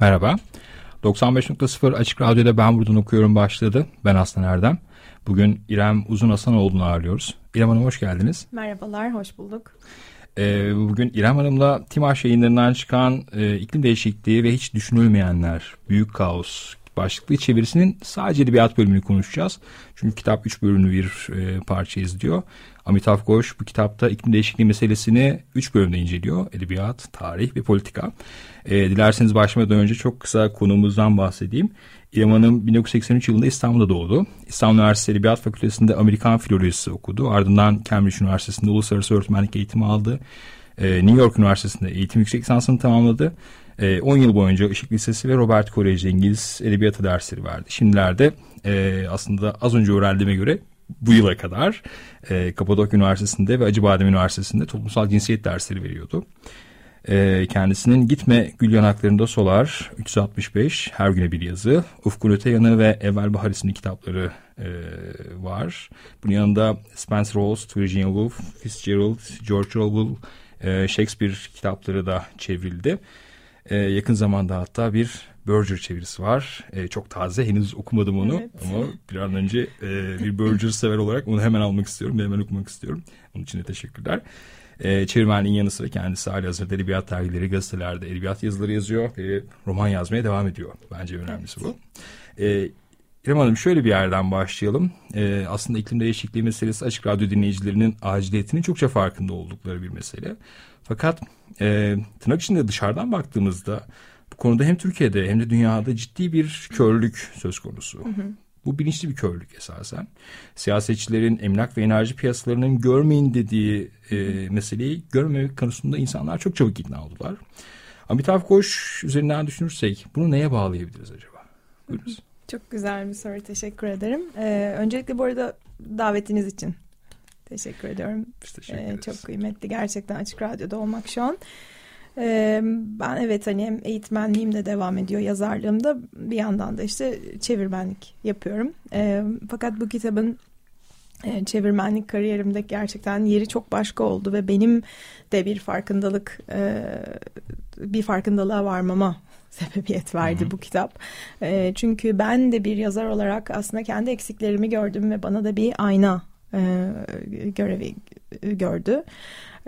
Merhaba. 95.0 Açık Radyo'da Ben Buradan Okuyorum başladı. Ben Aslan Erdem. Bugün İrem Uzun Hasanoğlu'nu ağırlıyoruz. İrem Hanım hoş geldiniz. Merhabalar, hoş bulduk. Ee, bugün İrem Hanım'la Timaş yayınlarından çıkan e, iklim değişikliği ve hiç düşünülmeyenler, büyük kaos başlıklı çevirisinin sadece edebiyat bölümünü konuşacağız. Çünkü kitap üç bölümlü bir e, parça izliyor. Amitav Ghosh bu kitapta iklim değişikliği meselesini üç bölümde inceliyor. Edebiyat, tarih ve politika. E, dilerseniz başlamadan önce çok kısa konumuzdan bahsedeyim. İrem Hanım 1983 yılında İstanbul'da doğdu. İstanbul Üniversitesi Edebiyat Fakültesi'nde Amerikan Filolojisi okudu. Ardından Cambridge Üniversitesi'nde uluslararası öğretmenlik eğitimi aldı. E, New York Üniversitesi'nde eğitim yüksek lisansını tamamladı. 10 yıl boyunca Işık Lisesi ve Robert Kolej'de İngiliz Edebiyatı dersleri verdi. Şimdilerde aslında az önce öğrendiğime göre bu yıla kadar e, Kapadokya Üniversitesi'nde ve Acıbadem Üniversitesi'nde toplumsal cinsiyet dersleri veriyordu. E, kendisinin Gitme Gül Yanaklarında Solar 365 her güne bir yazı. Ufkun Öte Yanı ve Evvel Bahar isimli kitapları e, var. Bunun yanında Spencer Holst, Virginia Woolf, Fitzgerald, George Orwell, e, Shakespeare kitapları da çevrildi. E, yakın zamanda hatta bir Berger çevirisi var. E, çok taze henüz okumadım onu evet. ama bir an önce e, bir Berger sever olarak onu hemen almak istiyorum ve hemen okumak istiyorum. Onun için de teşekkürler. E, çevirmenliğin yanı sıra kendisi hali hazırda edebiyat dergileri, gazetelerde edebiyat yazıları yazıyor ve roman yazmaya devam ediyor. Bence önemlisi bu. E, İrem Hanım şöyle bir yerden başlayalım. Ee, aslında iklim değişikliği meselesi açık radyo dinleyicilerinin aciliyetinin çokça farkında oldukları bir mesele. Fakat e, tırnak içinde dışarıdan baktığımızda bu konuda hem Türkiye'de hem de dünyada ciddi bir körlük söz konusu. Hı hı. Bu bilinçli bir körlük esasen. Siyasetçilerin emlak ve enerji piyasalarının görmeyin dediği e, meseleyi görmemek konusunda insanlar çok çabuk ikna oldular. Amitav Koş üzerinden düşünürsek bunu neye bağlayabiliriz acaba? Buyurunuz. Çok güzel bir soru. Teşekkür ederim. Ee, öncelikle bu arada davetiniz için teşekkür ediyorum. Biz teşekkür ee, çok kıymetli gerçekten Açık Radyo'da olmak şu an. Ee, ben evet hani hem eğitmenliğim de devam ediyor yazarlığım da bir yandan da işte çevirmenlik yapıyorum. Ee, fakat bu kitabın e, çevirmenlik kariyerimde gerçekten yeri çok başka oldu ve benim de bir farkındalık e, bir farkındalığa varmama sebebiyet verdi Hı-hı. bu kitap. E, çünkü ben de bir yazar olarak aslında kendi eksiklerimi gördüm ve bana da bir ayna e, görevi gördü.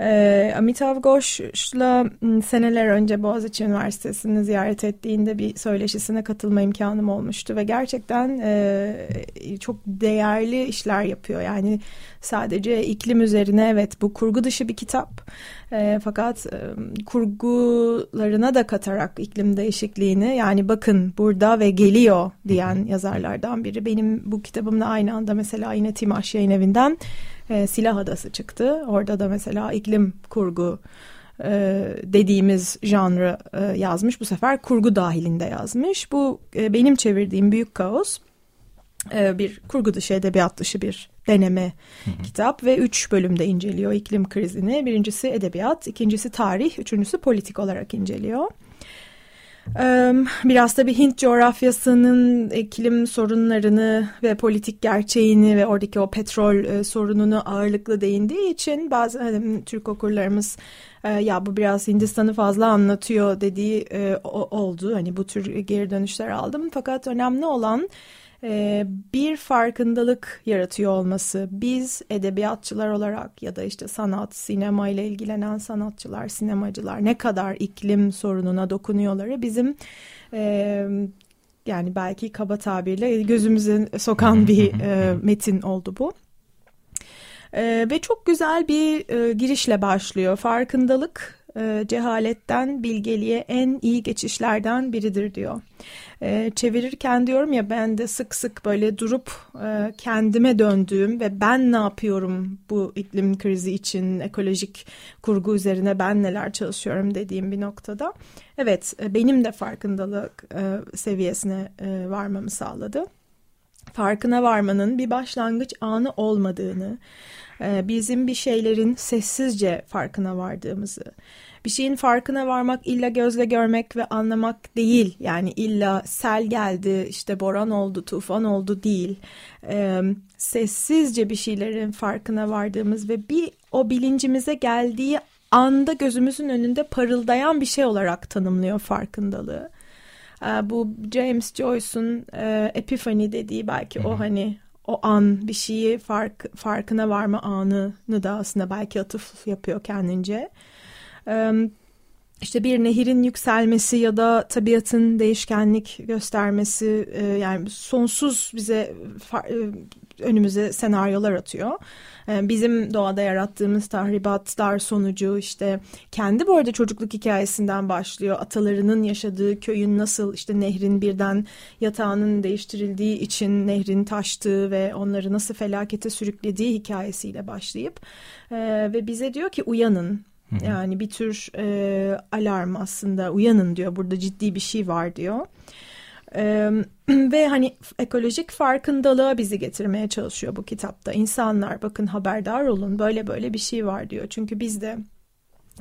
E, Amitav Ghosh'la seneler önce Boğaziçi Üniversitesi'ni ziyaret ettiğinde bir söyleşisine katılma imkanım olmuştu ve gerçekten e, çok değerli işler yapıyor. Yani sadece iklim üzerine evet bu kurgu dışı bir kitap e, fakat e, kurgularına da katarak iklim değişikliğini yani bakın burada ve geliyor diyen yazarlardan biri. Benim bu kitabımla aynı anda mesela yine Timaş Yayın Evi'nden e, Silah Adası çıktı. Orada da mesela iklim kurgu e, dediğimiz janrı e, yazmış. Bu sefer kurgu dahilinde yazmış. Bu e, benim çevirdiğim Büyük Kaos e, bir kurgu dışı edebiyat dışı bir deneme hı hı. kitap ve üç bölümde inceliyor iklim krizini. Birincisi edebiyat, ikincisi tarih, üçüncüsü politik olarak inceliyor. Biraz da bir Hint coğrafyasının iklim sorunlarını ve politik gerçeğini ve oradaki o petrol sorununu ağırlıklı değindiği için bazı hani, Türk okurlarımız ya bu biraz Hindistan'ı fazla anlatıyor dediği oldu. Hani bu tür geri dönüşler aldım. Fakat önemli olan e, bir farkındalık yaratıyor olması. Biz edebiyatçılar olarak ya da işte sanat, sinema ile ilgilenen sanatçılar, sinemacılar ne kadar iklim sorununa dokunuyorları bizim e, yani belki kaba tabirle gözümüze sokan bir e, metin oldu bu. E, ve çok güzel bir e, girişle başlıyor. Farkındalık e, cehaletten bilgeliğe en iyi geçişlerden biridir diyor. E, çevirirken diyorum ya ben de sık sık böyle durup e, kendime döndüğüm ve ben ne yapıyorum bu iklim krizi için ekolojik kurgu üzerine ben neler çalışıyorum dediğim bir noktada. Evet benim de farkındalık seviyesine varmamı sağladı farkına varmanın bir başlangıç anı olmadığını, bizim bir şeylerin sessizce farkına vardığımızı, bir şeyin farkına varmak illa gözle görmek ve anlamak değil. Yani illa sel geldi, işte boran oldu, tufan oldu değil. E, sessizce bir şeylerin farkına vardığımız ve bir o bilincimize geldiği anda gözümüzün önünde parıldayan bir şey olarak tanımlıyor farkındalığı. E, bu James Joyce'un e, Epiphany dediği belki Hı-hı. o hani o an bir şeyi fark, farkına varma anını da aslında belki atıf yapıyor kendince. E, işte bir nehirin yükselmesi ya da tabiatın değişkenlik göstermesi yani sonsuz bize önümüze senaryolar atıyor. E, bizim doğada yarattığımız tahribatlar sonucu işte kendi bu arada çocukluk hikayesinden başlıyor. Atalarının yaşadığı köyün nasıl işte nehrin birden yatağının değiştirildiği için nehrin taştığı ve onları nasıl felakete sürüklediği hikayesiyle başlayıp ve bize diyor ki uyanın yani bir tür e, alarm aslında uyanın diyor burada ciddi bir şey var diyor. Ee, ve hani ekolojik farkındalığa bizi getirmeye çalışıyor bu kitapta. İnsanlar bakın haberdar olun böyle böyle bir şey var diyor. Çünkü biz de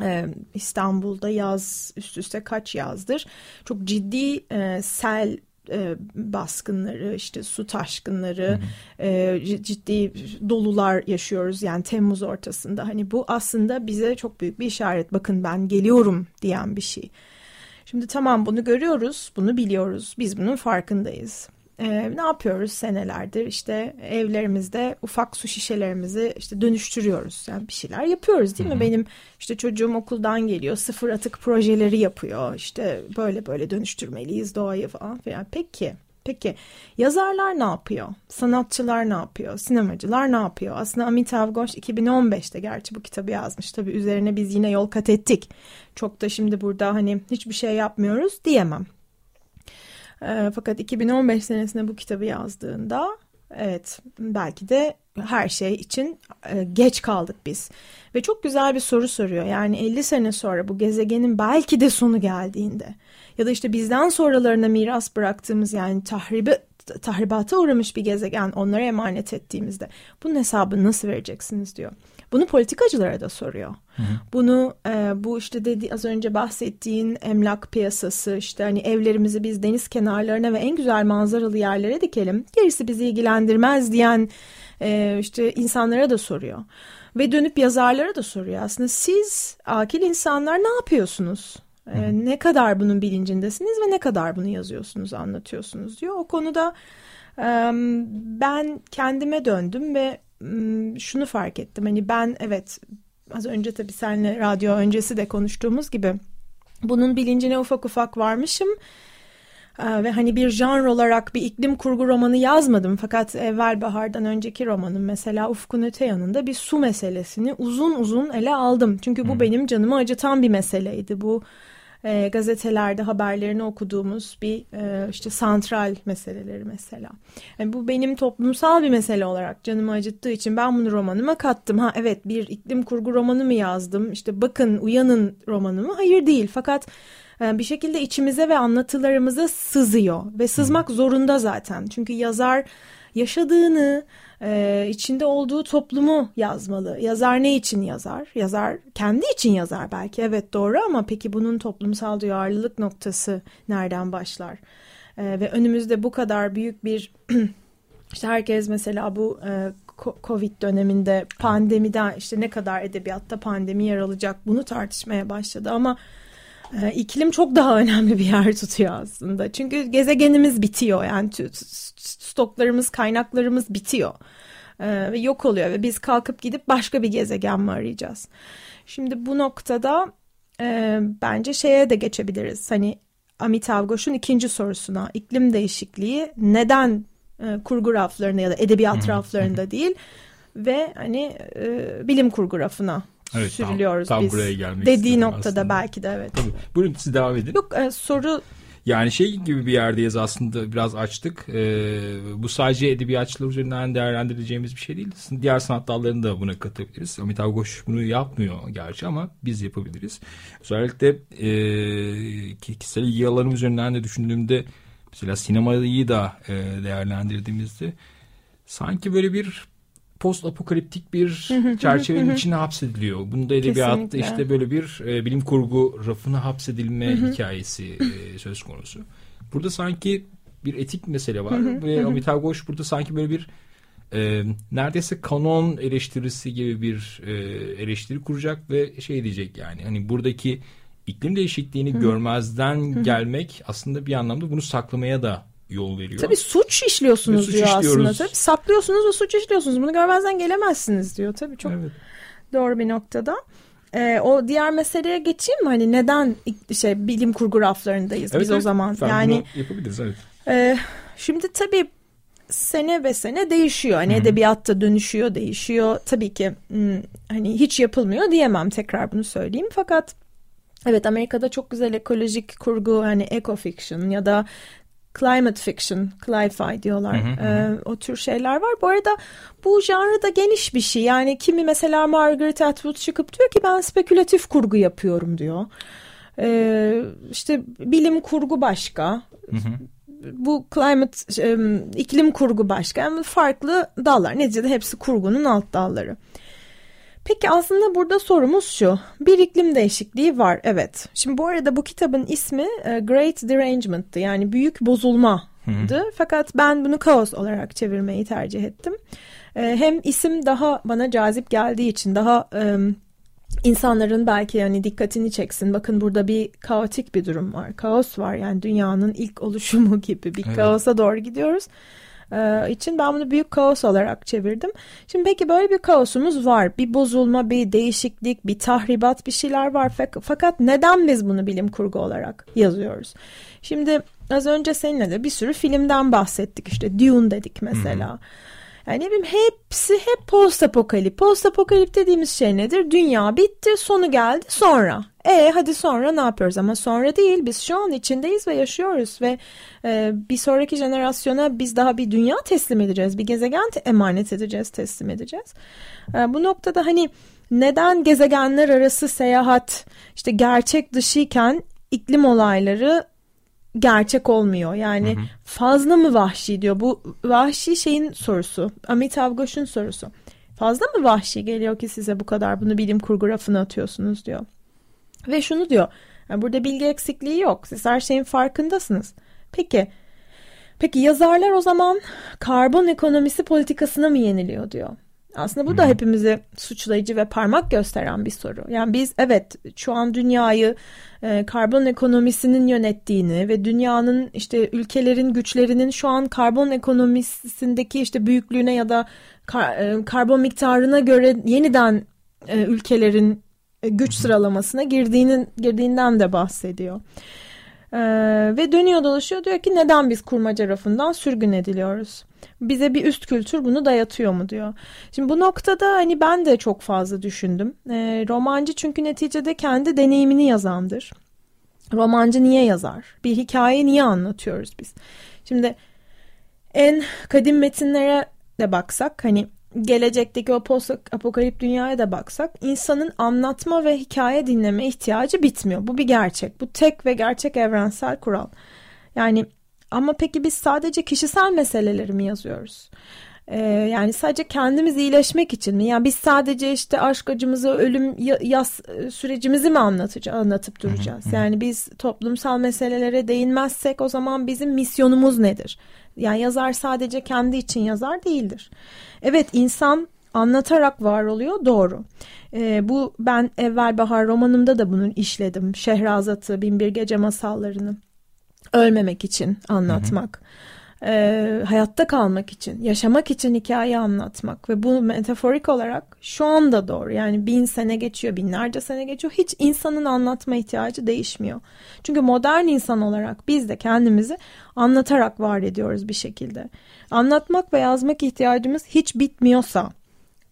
e, İstanbul'da yaz üst üste kaç yazdır çok ciddi e, sel e, baskınları, işte su taşkınları, E, ciddi dolular yaşıyoruz yani Temmuz ortasında. Hani bu aslında bize çok büyük bir işaret. Bakın ben geliyorum diyen bir şey. Şimdi tamam bunu görüyoruz, bunu biliyoruz, biz bunun farkındayız. Ee, ne yapıyoruz senelerdir? İşte evlerimizde ufak su şişelerimizi işte dönüştürüyoruz. Yani bir şeyler yapıyoruz değil Hı-hı. mi benim işte çocuğum okuldan geliyor sıfır atık projeleri yapıyor. İşte böyle böyle dönüştürmeliyiz doğayı falan filan. Peki Peki yazarlar ne yapıyor? Sanatçılar ne yapıyor? Sinemacılar ne yapıyor? Aslında Amitav Ghosh 2015'te gerçi bu kitabı yazmış. Tabii üzerine biz yine yol kat ettik. Çok da şimdi burada hani hiçbir şey yapmıyoruz diyemem. E, fakat 2015 senesinde bu kitabı yazdığında evet belki de her şey için e, geç kaldık biz. Ve çok güzel bir soru soruyor. Yani 50 sene sonra bu gezegenin belki de sonu geldiğinde ya da işte bizden sonralarına miras bıraktığımız yani tahribi tahribata uğramış bir gezegen onlara emanet ettiğimizde bunun hesabını nasıl vereceksiniz diyor. Bunu politikacılara da soruyor. Hı hı. Bunu e, bu işte dedi az önce bahsettiğin emlak piyasası işte hani evlerimizi biz deniz kenarlarına ve en güzel manzaralı yerlere dikelim. Gerisi bizi ilgilendirmez diyen e, işte insanlara da soruyor. Ve dönüp yazarlara da soruyor aslında siz akil insanlar ne yapıyorsunuz? E, ne kadar bunun bilincindesiniz ve ne kadar bunu yazıyorsunuz, anlatıyorsunuz diyor. O konuda e, ben kendime döndüm ve şunu fark ettim. Hani ben evet az önce tabii seninle radyo öncesi de konuştuğumuz gibi bunun bilincine ufak ufak varmışım. Ee, ve hani bir janr olarak bir iklim kurgu romanı yazmadım fakat evvel bahardan önceki romanım mesela Ufkun Öte yanında bir su meselesini uzun uzun ele aldım. Çünkü bu hmm. benim canımı acıtan bir meseleydi. Bu e, gazetelerde haberlerini okuduğumuz bir e, işte santral meseleleri mesela. Yani bu benim toplumsal bir mesele olarak canımı acıttığı için ben bunu romanıma kattım. Ha evet bir iklim kurgu romanı mı yazdım? İşte bakın uyanın romanı mı? Hayır değil. Fakat e, bir şekilde içimize ve anlatılarımıza sızıyor ve sızmak zorunda zaten. Çünkü yazar yaşadığını, e, içinde olduğu toplumu yazmalı. Yazar ne için yazar? Yazar kendi için yazar belki evet doğru ama peki bunun toplumsal duyarlılık noktası nereden başlar? E, ve önümüzde bu kadar büyük bir işte herkes mesela bu e, Covid döneminde pandemiden işte ne kadar edebiyatta pandemi yer alacak bunu tartışmaya başladı ama e, iklim çok daha önemli bir yer tutuyor aslında. Çünkü gezegenimiz bitiyor yani stoklarımız, kaynaklarımız bitiyor. Ee, ve yok oluyor ve biz kalkıp gidip başka bir gezegen mi arayacağız? Şimdi bu noktada e, bence şeye de geçebiliriz. Hani Amitav Ghosh'un ikinci sorusuna iklim değişikliği neden e, kurgu raflarında ya da edebiyat raflarında değil ve hani e, bilim kurgu rafına evet, sürülüyoruz tam, tam biz. buraya gelmek Dediği noktada aslında. belki de evet. Tabii. Buyurun siz devam edin. Yok e, soru yani şey gibi bir yerdeyiz aslında biraz açtık. Ee, bu sadece edebiyatçılar üzerinden değerlendireceğimiz bir şey değil. Diğer sanat dallarını da buna katabiliriz. Amitav Ghosh bunu yapmıyor gerçi ama biz yapabiliriz. Özellikle e, kişisel ilgi alanım üzerinden de düşündüğümde mesela sinemayı da e, değerlendirdiğimizde sanki böyle bir post apokaliptik bir çerçevenin içine hapsediliyor. Bunda edebiyatta Kesinlikle. işte böyle bir e, bilim kurgu rafına hapsedilme hikayesi e, söz konusu. Burada sanki bir etik mesele var ve Amitav Ghosh burada sanki böyle bir e, neredeyse kanon eleştirisi gibi bir e, eleştiri kuracak ve şey diyecek yani hani buradaki iklim değişikliğini görmezden gelmek aslında bir anlamda bunu saklamaya da yol veriyor. Tabii suç işliyorsunuz suç diyor işliyoruz. aslında. Tabii saklıyorsunuz ve suç işliyorsunuz. Bunu görmezden gelemezsiniz diyor. Tabii çok evet. doğru bir noktada. Ee, o diğer meseleye geçeyim mi? Hani neden şey bilim kurgu raflarındayız evet, biz evet. o zaman? yani yapabiliriz evet. E, şimdi tabii sene ve sene değişiyor. Hani Hı-hı. edebiyatta dönüşüyor, değişiyor. Tabii ki hmm, hani hiç yapılmıyor diyemem tekrar bunu söyleyeyim. Fakat evet Amerika'da çok güzel ekolojik kurgu hani eco fiction ya da climate fiction, cli-fi diyorlar. Hı hı ee, o tür şeyler var. Bu arada bu janrı da geniş bir şey. Yani kimi mesela Margaret Atwood çıkıp diyor ki ben spekülatif kurgu yapıyorum diyor. Ee, işte bilim kurgu başka. Hı hı. Bu climate, iklim kurgu başka. Yani farklı dallar. Neticede hepsi kurgunun alt dalları. Peki aslında burada sorumuz şu. Bir iklim değişikliği var evet. Şimdi bu arada bu kitabın ismi e, Great Derangement'tı yani büyük bozulma. Hı. Fakat ben bunu kaos olarak çevirmeyi tercih ettim. E, hem isim daha bana cazip geldiği için daha insanların belki yani dikkatini çeksin. Bakın burada bir kaotik bir durum var. Kaos var yani dünyanın ilk oluşumu gibi bir evet. kaosa doğru gidiyoruz e, için ben bunu büyük kaos olarak çevirdim. Şimdi peki böyle bir kaosumuz var. Bir bozulma, bir değişiklik, bir tahribat bir şeyler var. Fakat neden biz bunu bilim kurgu olarak yazıyoruz? Şimdi az önce seninle de bir sürü filmden bahsettik. İşte Dune dedik mesela. Hmm. Yani ne bileyim hepsi hep post apokalip. Post apokalip dediğimiz şey nedir? Dünya bitti, sonu geldi, sonra. E hadi sonra ne yapıyoruz? Ama sonra değil. Biz şu an içindeyiz ve yaşıyoruz ve e, bir sonraki jenerasyona biz daha bir dünya teslim edeceğiz. Bir gezegen emanet edeceğiz, teslim edeceğiz. E, bu noktada hani neden gezegenler arası seyahat işte gerçek dışıyken iklim olayları gerçek olmuyor. Yani hı hı. fazla mı vahşi diyor. Bu vahşi şeyin sorusu. Amitav Ghosh'un sorusu. Fazla mı vahşi geliyor ki size bu kadar bunu bilim kurgu rafına atıyorsunuz diyor. Ve şunu diyor. Yani burada bilgi eksikliği yok. Siz her şeyin farkındasınız. Peki Peki yazarlar o zaman karbon ekonomisi politikasına mı yeniliyor diyor. Aslında bu da hepimizi suçlayıcı ve parmak gösteren bir soru. Yani biz evet şu an dünyayı e, karbon ekonomisinin yönettiğini ve dünyanın işte ülkelerin güçlerinin şu an karbon ekonomisindeki işte büyüklüğüne ya da kar, e, karbon miktarına göre yeniden e, ülkelerin e, güç sıralamasına girdiğinin girdiğinden de bahsediyor. Ee, ve dönüyor dolaşıyor diyor ki neden biz kurmaca rafından sürgün ediliyoruz? Bize bir üst kültür bunu dayatıyor mu diyor. Şimdi bu noktada hani ben de çok fazla düşündüm. Ee, romancı çünkü neticede kendi deneyimini yazandır. Romancı niye yazar? Bir hikaye niye anlatıyoruz biz? Şimdi en kadim metinlere de baksak hani gelecekteki o post apokalip dünyaya da baksak insanın anlatma ve hikaye dinleme ihtiyacı bitmiyor. Bu bir gerçek. Bu tek ve gerçek evrensel kural. Yani ama peki biz sadece kişisel meseleleri mi yazıyoruz? Ee, yani sadece kendimiz iyileşmek için mi? Yani biz sadece işte aşk acımızı, ölüm yaz e, sürecimizi mi anlatacağız, anlatıp duracağız? Yani biz toplumsal meselelere değinmezsek o zaman bizim misyonumuz nedir? Yani yazar sadece kendi için yazar değildir. Evet insan anlatarak var oluyor doğru. Ee, bu ben Evvel Bahar romanımda da bunu işledim. Şehrazat'ı, Binbir Gece masallarını ölmemek için anlatmak. Hı hı e, hayatta kalmak için, yaşamak için hikaye anlatmak ve bu metaforik olarak şu anda doğru. Yani bin sene geçiyor, binlerce sene geçiyor. Hiç insanın anlatma ihtiyacı değişmiyor. Çünkü modern insan olarak biz de kendimizi anlatarak var ediyoruz bir şekilde. Anlatmak ve yazmak ihtiyacımız hiç bitmiyorsa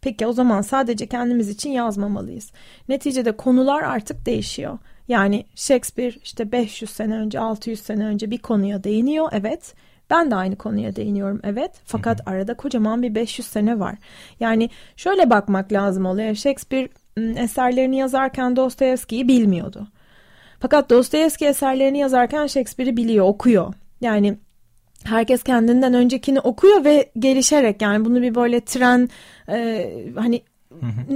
Peki o zaman sadece kendimiz için yazmamalıyız. Neticede konular artık değişiyor. Yani Shakespeare işte 500 sene önce 600 sene önce bir konuya değiniyor evet. Ben de aynı konuya değiniyorum evet. Fakat hı hı. arada kocaman bir 500 sene var. Yani şöyle bakmak lazım oluyor. Shakespeare eserlerini yazarken Dostoyevski'yi bilmiyordu. Fakat Dostoyevski eserlerini yazarken Shakespeare'i biliyor, okuyor. Yani herkes kendinden öncekini okuyor ve gelişerek yani bunu bir böyle tren e, hani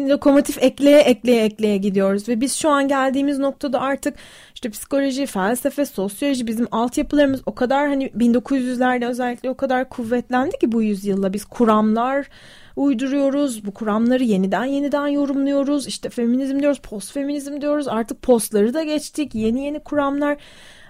lokomotif ekleye ekleye ekleye gidiyoruz ve biz şu an geldiğimiz noktada artık işte psikoloji, felsefe, sosyoloji bizim altyapılarımız o kadar hani 1900'lerde özellikle o kadar kuvvetlendi ki bu yüzyılla biz kuramlar uyduruyoruz. Bu kuramları yeniden yeniden yorumluyoruz. İşte feminizm diyoruz, post feminizm diyoruz. Artık postları da geçtik. Yeni yeni kuramlar.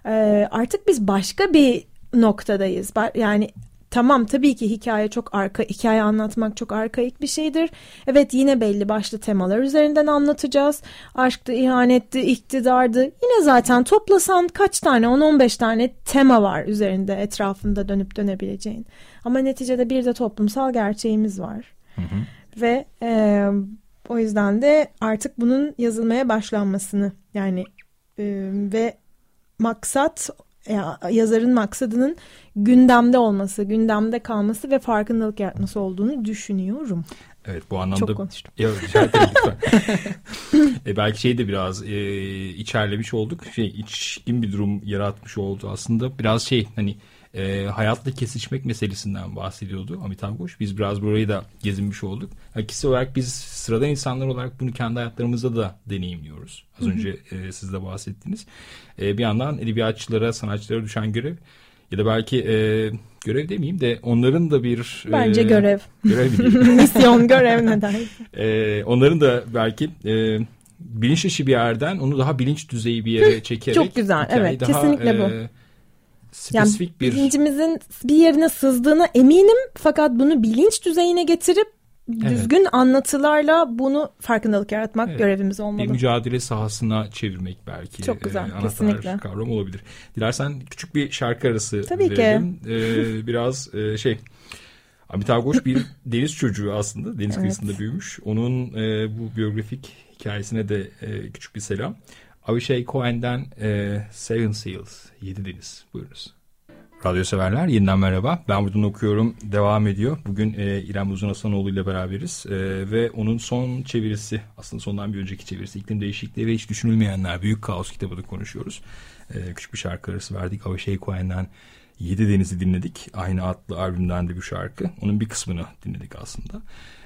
Ee, artık biz başka bir noktadayız. Yani Tamam tabii ki hikaye çok arka hikaye anlatmak çok arkaik bir şeydir. Evet yine belli başlı temalar üzerinden anlatacağız. Aşktı, ihanetti, iktidardı. Yine zaten toplasan kaç tane 10-15 tane tema var üzerinde etrafında dönüp dönebileceğin. Ama neticede bir de toplumsal gerçeğimiz var. Hı hı. Ve e, o yüzden de artık bunun yazılmaya başlanmasını yani e, ve maksat yazarın maksadının gündemde olması, gündemde kalması ve farkındalık yaratması olduğunu düşünüyorum. Evet bu anlamda... Çok konuştum. Yok e, belki şey de biraz e, içerlemiş olduk. Şey içkin bir durum yaratmış oldu aslında. Biraz şey hani e, hayatla kesişmek meselesinden bahsediyordu Amitabh Ghosh. Biz biraz burayı da gezinmiş olduk. Yani olarak biz sıradan insanlar olarak bunu kendi hayatlarımızda da deneyimliyoruz. Az Hı-hı. önce e, siz de bahsettiniz. E, bir yandan edebiyatçılara, sanatçılara düşen görev ya da belki e, görev demeyeyim de onların da bir... Bence e, görev. Görev Misyon, görev ne e, onların da belki... E, bilinç dışı bir yerden onu daha bilinç düzeyi bir yere çekerek çok güzel evet daha, kesinlikle e, bu spesifik yani bir... Bilincimizin bir yerine sızdığına eminim fakat bunu bilinç düzeyine getirip düzgün evet. anlatılarla bunu farkındalık yaratmak evet. görevimiz olmalı. Bir mücadele sahasına çevirmek belki. Çok güzel, e, kesinlikle. kavram olabilir. Dilersen küçük bir şarkı arası Tabii verelim. ki. Ee, biraz e, şey... Amitabh Ghosh bir deniz çocuğu aslında. Deniz evet. kıyısında büyümüş. Onun e, bu biyografik hikayesine de e, küçük bir selam. Avishai Cohen'den e, Seven Seals, Yedi Deniz. Buyurunuz. Radyo severler yeniden merhaba. Ben buradan okuyorum. Devam ediyor. Bugün e, İrem Uzun Hasanoğlu ile beraberiz. E, ve onun son çevirisi, aslında sondan bir önceki çevirisi, iklim değişikliği ve hiç düşünülmeyenler, Büyük Kaos kitabını konuşuyoruz. E, küçük bir şarkı arası verdik. Avishai Cohen'den Yedi Deniz'i dinledik. Aynı adlı albümden de bir şarkı. Onun bir kısmını dinledik aslında.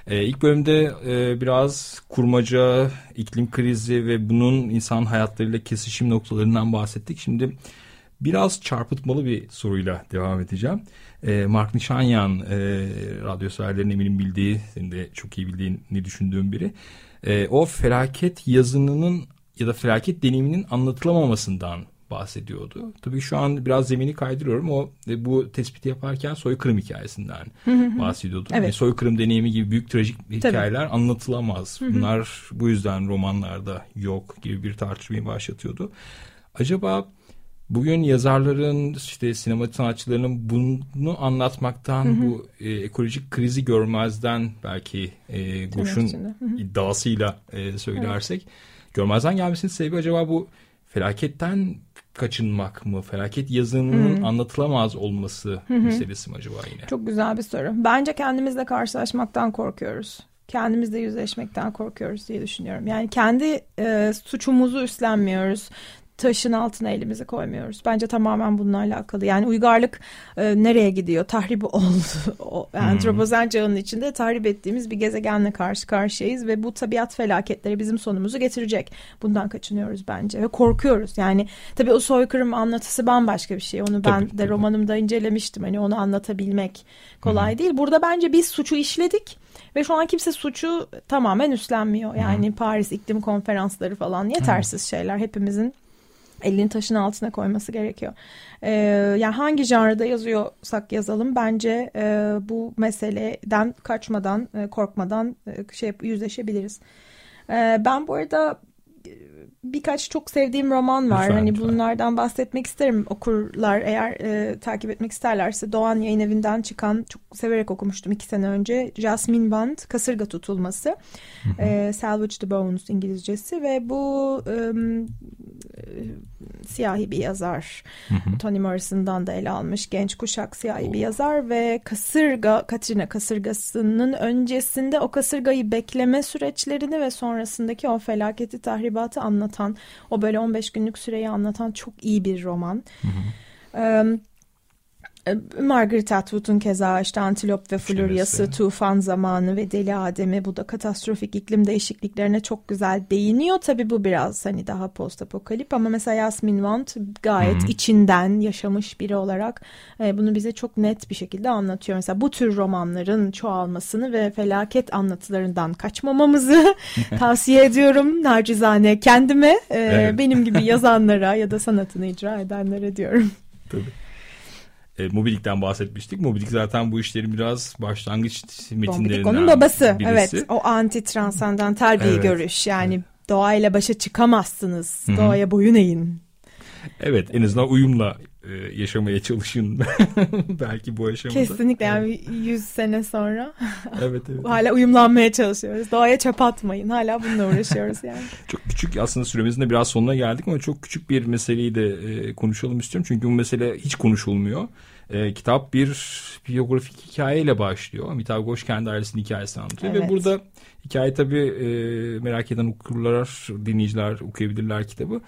E, ilk bölümde e, biraz kurmaca, iklim krizi ve bunun insan hayatlarıyla kesişim noktalarından bahsettik. Şimdi biraz çarpıtmalı bir soruyla devam edeceğim. E, Mark Nişanyan, e, radyo severlerin eminim bildiği, senin de çok iyi bildiğini düşündüğüm biri. E, o felaket yazınının ya da felaket deneyiminin anlatılamamasından bahsediyordu. Tabii şu an biraz zemini kaydırıyorum. O e, bu tespiti yaparken soykırım hikayesinden bahsediyordu. Evet. Yani soykırım deneyimi gibi büyük trajik hikayeler Tabii. anlatılamaz. Bunlar bu yüzden romanlarda yok gibi bir tartışmayı başlatıyordu. Acaba bugün yazarların işte sinema sanatçılarının bunu anlatmaktan bu e, ekolojik krizi görmezden belki e, Goş'un iddiasıyla e, söylersek evet. görmezden gelmesinin sebebi acaba bu felaketten kaçınmak mı? Felaket yazının hmm. anlatılamaz olması hmm. meselesi mi acaba yine? Çok güzel bir soru. Bence kendimizle karşılaşmaktan korkuyoruz. Kendimizle yüzleşmekten korkuyoruz diye düşünüyorum. Yani kendi e, suçumuzu üstlenmiyoruz taşın altına elimizi koymuyoruz. Bence tamamen bununla alakalı. Yani uygarlık e, nereye gidiyor? Tahrip oldu. o, yani hmm. Antropozen çağının içinde tahrip ettiğimiz bir gezegenle karşı karşıyayız ve bu tabiat felaketleri bizim sonumuzu getirecek. Bundan kaçınıyoruz bence ve korkuyoruz. Yani tabii o soykırım anlatısı bambaşka bir şey. Onu ben tabii, de tabii. romanımda incelemiştim. Hani onu anlatabilmek kolay hmm. değil. Burada bence biz suçu işledik ve şu an kimse suçu tamamen üstlenmiyor. Yani hmm. Paris iklim konferansları falan yetersiz hmm. şeyler. Hepimizin elini taşın altına koyması gerekiyor. Ee, yani hangi janrda yazıyorsak yazalım bence e, bu meseleden kaçmadan, e, korkmadan e, şey yüzleşebiliriz. E, ben bu arada birkaç çok sevdiğim roman var. Lütfen, hani lütfen. bunlardan bahsetmek isterim. Okurlar eğer e, takip etmek isterlerse Doğan Yayın Evi'nden çıkan çok severek okumuştum iki sene önce. Jasmine Band Kasırga Tutulması. E, Salvage the Bones İngilizcesi ve bu e, siyahi bir yazar. Toni Morrison'dan da ele almış genç kuşak siyahi bir yazar ve kasırga Katrina kasırgasının öncesinde o kasırgayı bekleme süreçlerini ve sonrasındaki o felaketi tahribatı anlatan o böyle 15 günlük süreyi anlatan çok iyi bir roman. Ee, Margaret Atwood'un keza işte Antilop ve Florya'sı. Tufan Zamanı ve Deli Adem'i bu da katastrofik iklim değişikliklerine çok güzel değiniyor. Tabii bu biraz hani daha post apokalip ama mesela Yasmin Want gayet içinden yaşamış biri olarak e, bunu bize çok net bir şekilde anlatıyor. Mesela bu tür romanların çoğalmasını ve felaket anlatılarından kaçmamamızı tavsiye ediyorum nacizane kendime, e, Evet. benim gibi yazanlara ya da sanatını icra edenlere diyorum. Tabii. E, Mobilik'ten bahsetmiştik. Mobilik zaten bu işlerin biraz başlangıç metinlerinden Bombidik onun babası. birisi. Evet. O anti transandantal bir Evet. görüş. Yani doğayla başa çıkamazsınız. Doğaya boyun eğin. Evet en azından uyumla yaşamaya çalışın belki bu aşamada. Kesinlikle yani 100 sene sonra Evet evet. hala uyumlanmaya çalışıyoruz. Doğaya çöp atmayın. Hala bununla uğraşıyoruz yani. Çok küçük aslında süremizin de biraz sonuna geldik ama çok küçük bir meseleyi de e, konuşalım istiyorum. Çünkü bu mesele hiç konuşulmuyor. E, kitap bir biyografik hikayeyle başlıyor. Amitabh Ghosh kendi ailesinin hikayesini anlatıyor. Ve Evet. burada hikaye tabii e, merak eden okurlar, dinleyiciler okuyabilirler kitabı.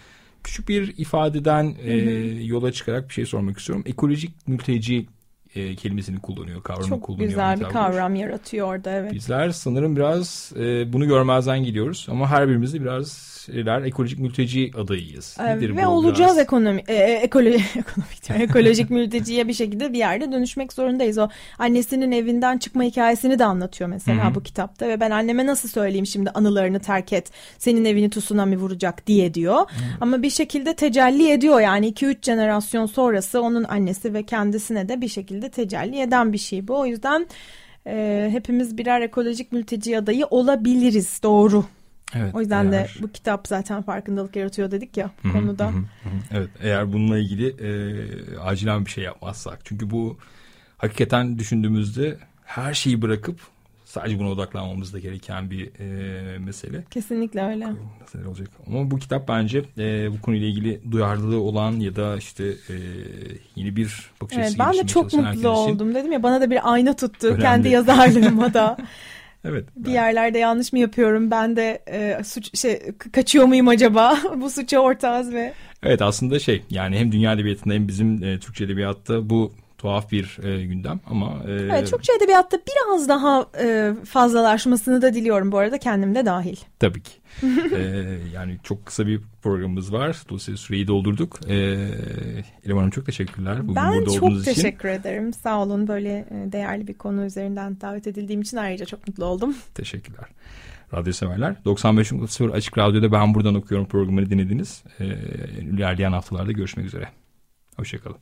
Küçük bir ifadeden e, yola çıkarak bir şey sormak istiyorum. Ekolojik mülteci e, kelimesini kullanıyor, kavramı Çok kullanıyor. güzel bir kavram yaratıyor orada evet. Bizler sanırım biraz e, bunu görmezden gidiyoruz ama her birimiz de biraz şeyler ekolojik mülteci adayıyız. Ee, Nedir Ve bu olacağız biraz? ekonomi, e, e, ekolo, ekonomik diyorum, ekolojik mülteciye bir şekilde bir yerde dönüşmek zorundayız. O annesinin evinden çıkma hikayesini de anlatıyor mesela Hı hı. bu kitapta ve ben anneme nasıl söyleyeyim şimdi anılarını terk et, senin evini tsunami vuracak diye diyor. Ama bir şekilde tecelli ediyor yani 2-3 jenerasyon sonrası onun annesi ve kendisine de bir şekilde tecelli eden bir şey bu. O yüzden e, hepimiz birer ekolojik mülteci adayı olabiliriz doğru. Evet, O yüzden de eğer- bu kitap zaten farkındalık yaratıyor dedik ya konuda. hı hı, hı. Evet eğer bununla ilgili e, acilen bir şey yapmazsak. Çünkü bu hakikaten düşündüğümüzde her şeyi bırakıp sadece buna odaklanmamız da gereken bir e, mesele. Kesinlikle öyle. Mesele olacak. Ama bu kitap bence e, bu konuyla ilgili duyarlılığı olan ya da işte e, yeni bir bakış Evet, açısı ben de çok mutlu için- oldum dedim ya bana da bir ayna tuttu Önemli. kendi yazarlığıma da. Evet. bir yerlerde yanlış mı yapıyorum ben de e, suç şey kaçıyor muyum acaba bu suça ortağız ve Evet aslında şey yani hem dünya edebiyatında hem bizim e, Türkçe edebiyatta bu tuhaf bir e, gündem ama e, evet Türkçe edebiyatta biraz daha e, fazlalaşmasını da diliyorum bu arada kendim de dahil. tabii ki. E, yani çok kısa bir programımız var. Dolayısıyla süreyi doldurduk. E, İrem Hanım çok teşekkürler. Bugün ben burada çok olduğunuz için. teşekkür ederim sağ olun böyle e, değerli bir konu üzerinden davet edildiğim için ayrıca çok mutlu oldum. Teşekkürler. Radyo severler. 95.0 Açık Radyo'da ben buradan okuyorum programını dinlediniz. E, ilerleyen haftalarda görüşmek üzere. Hoşçakalın.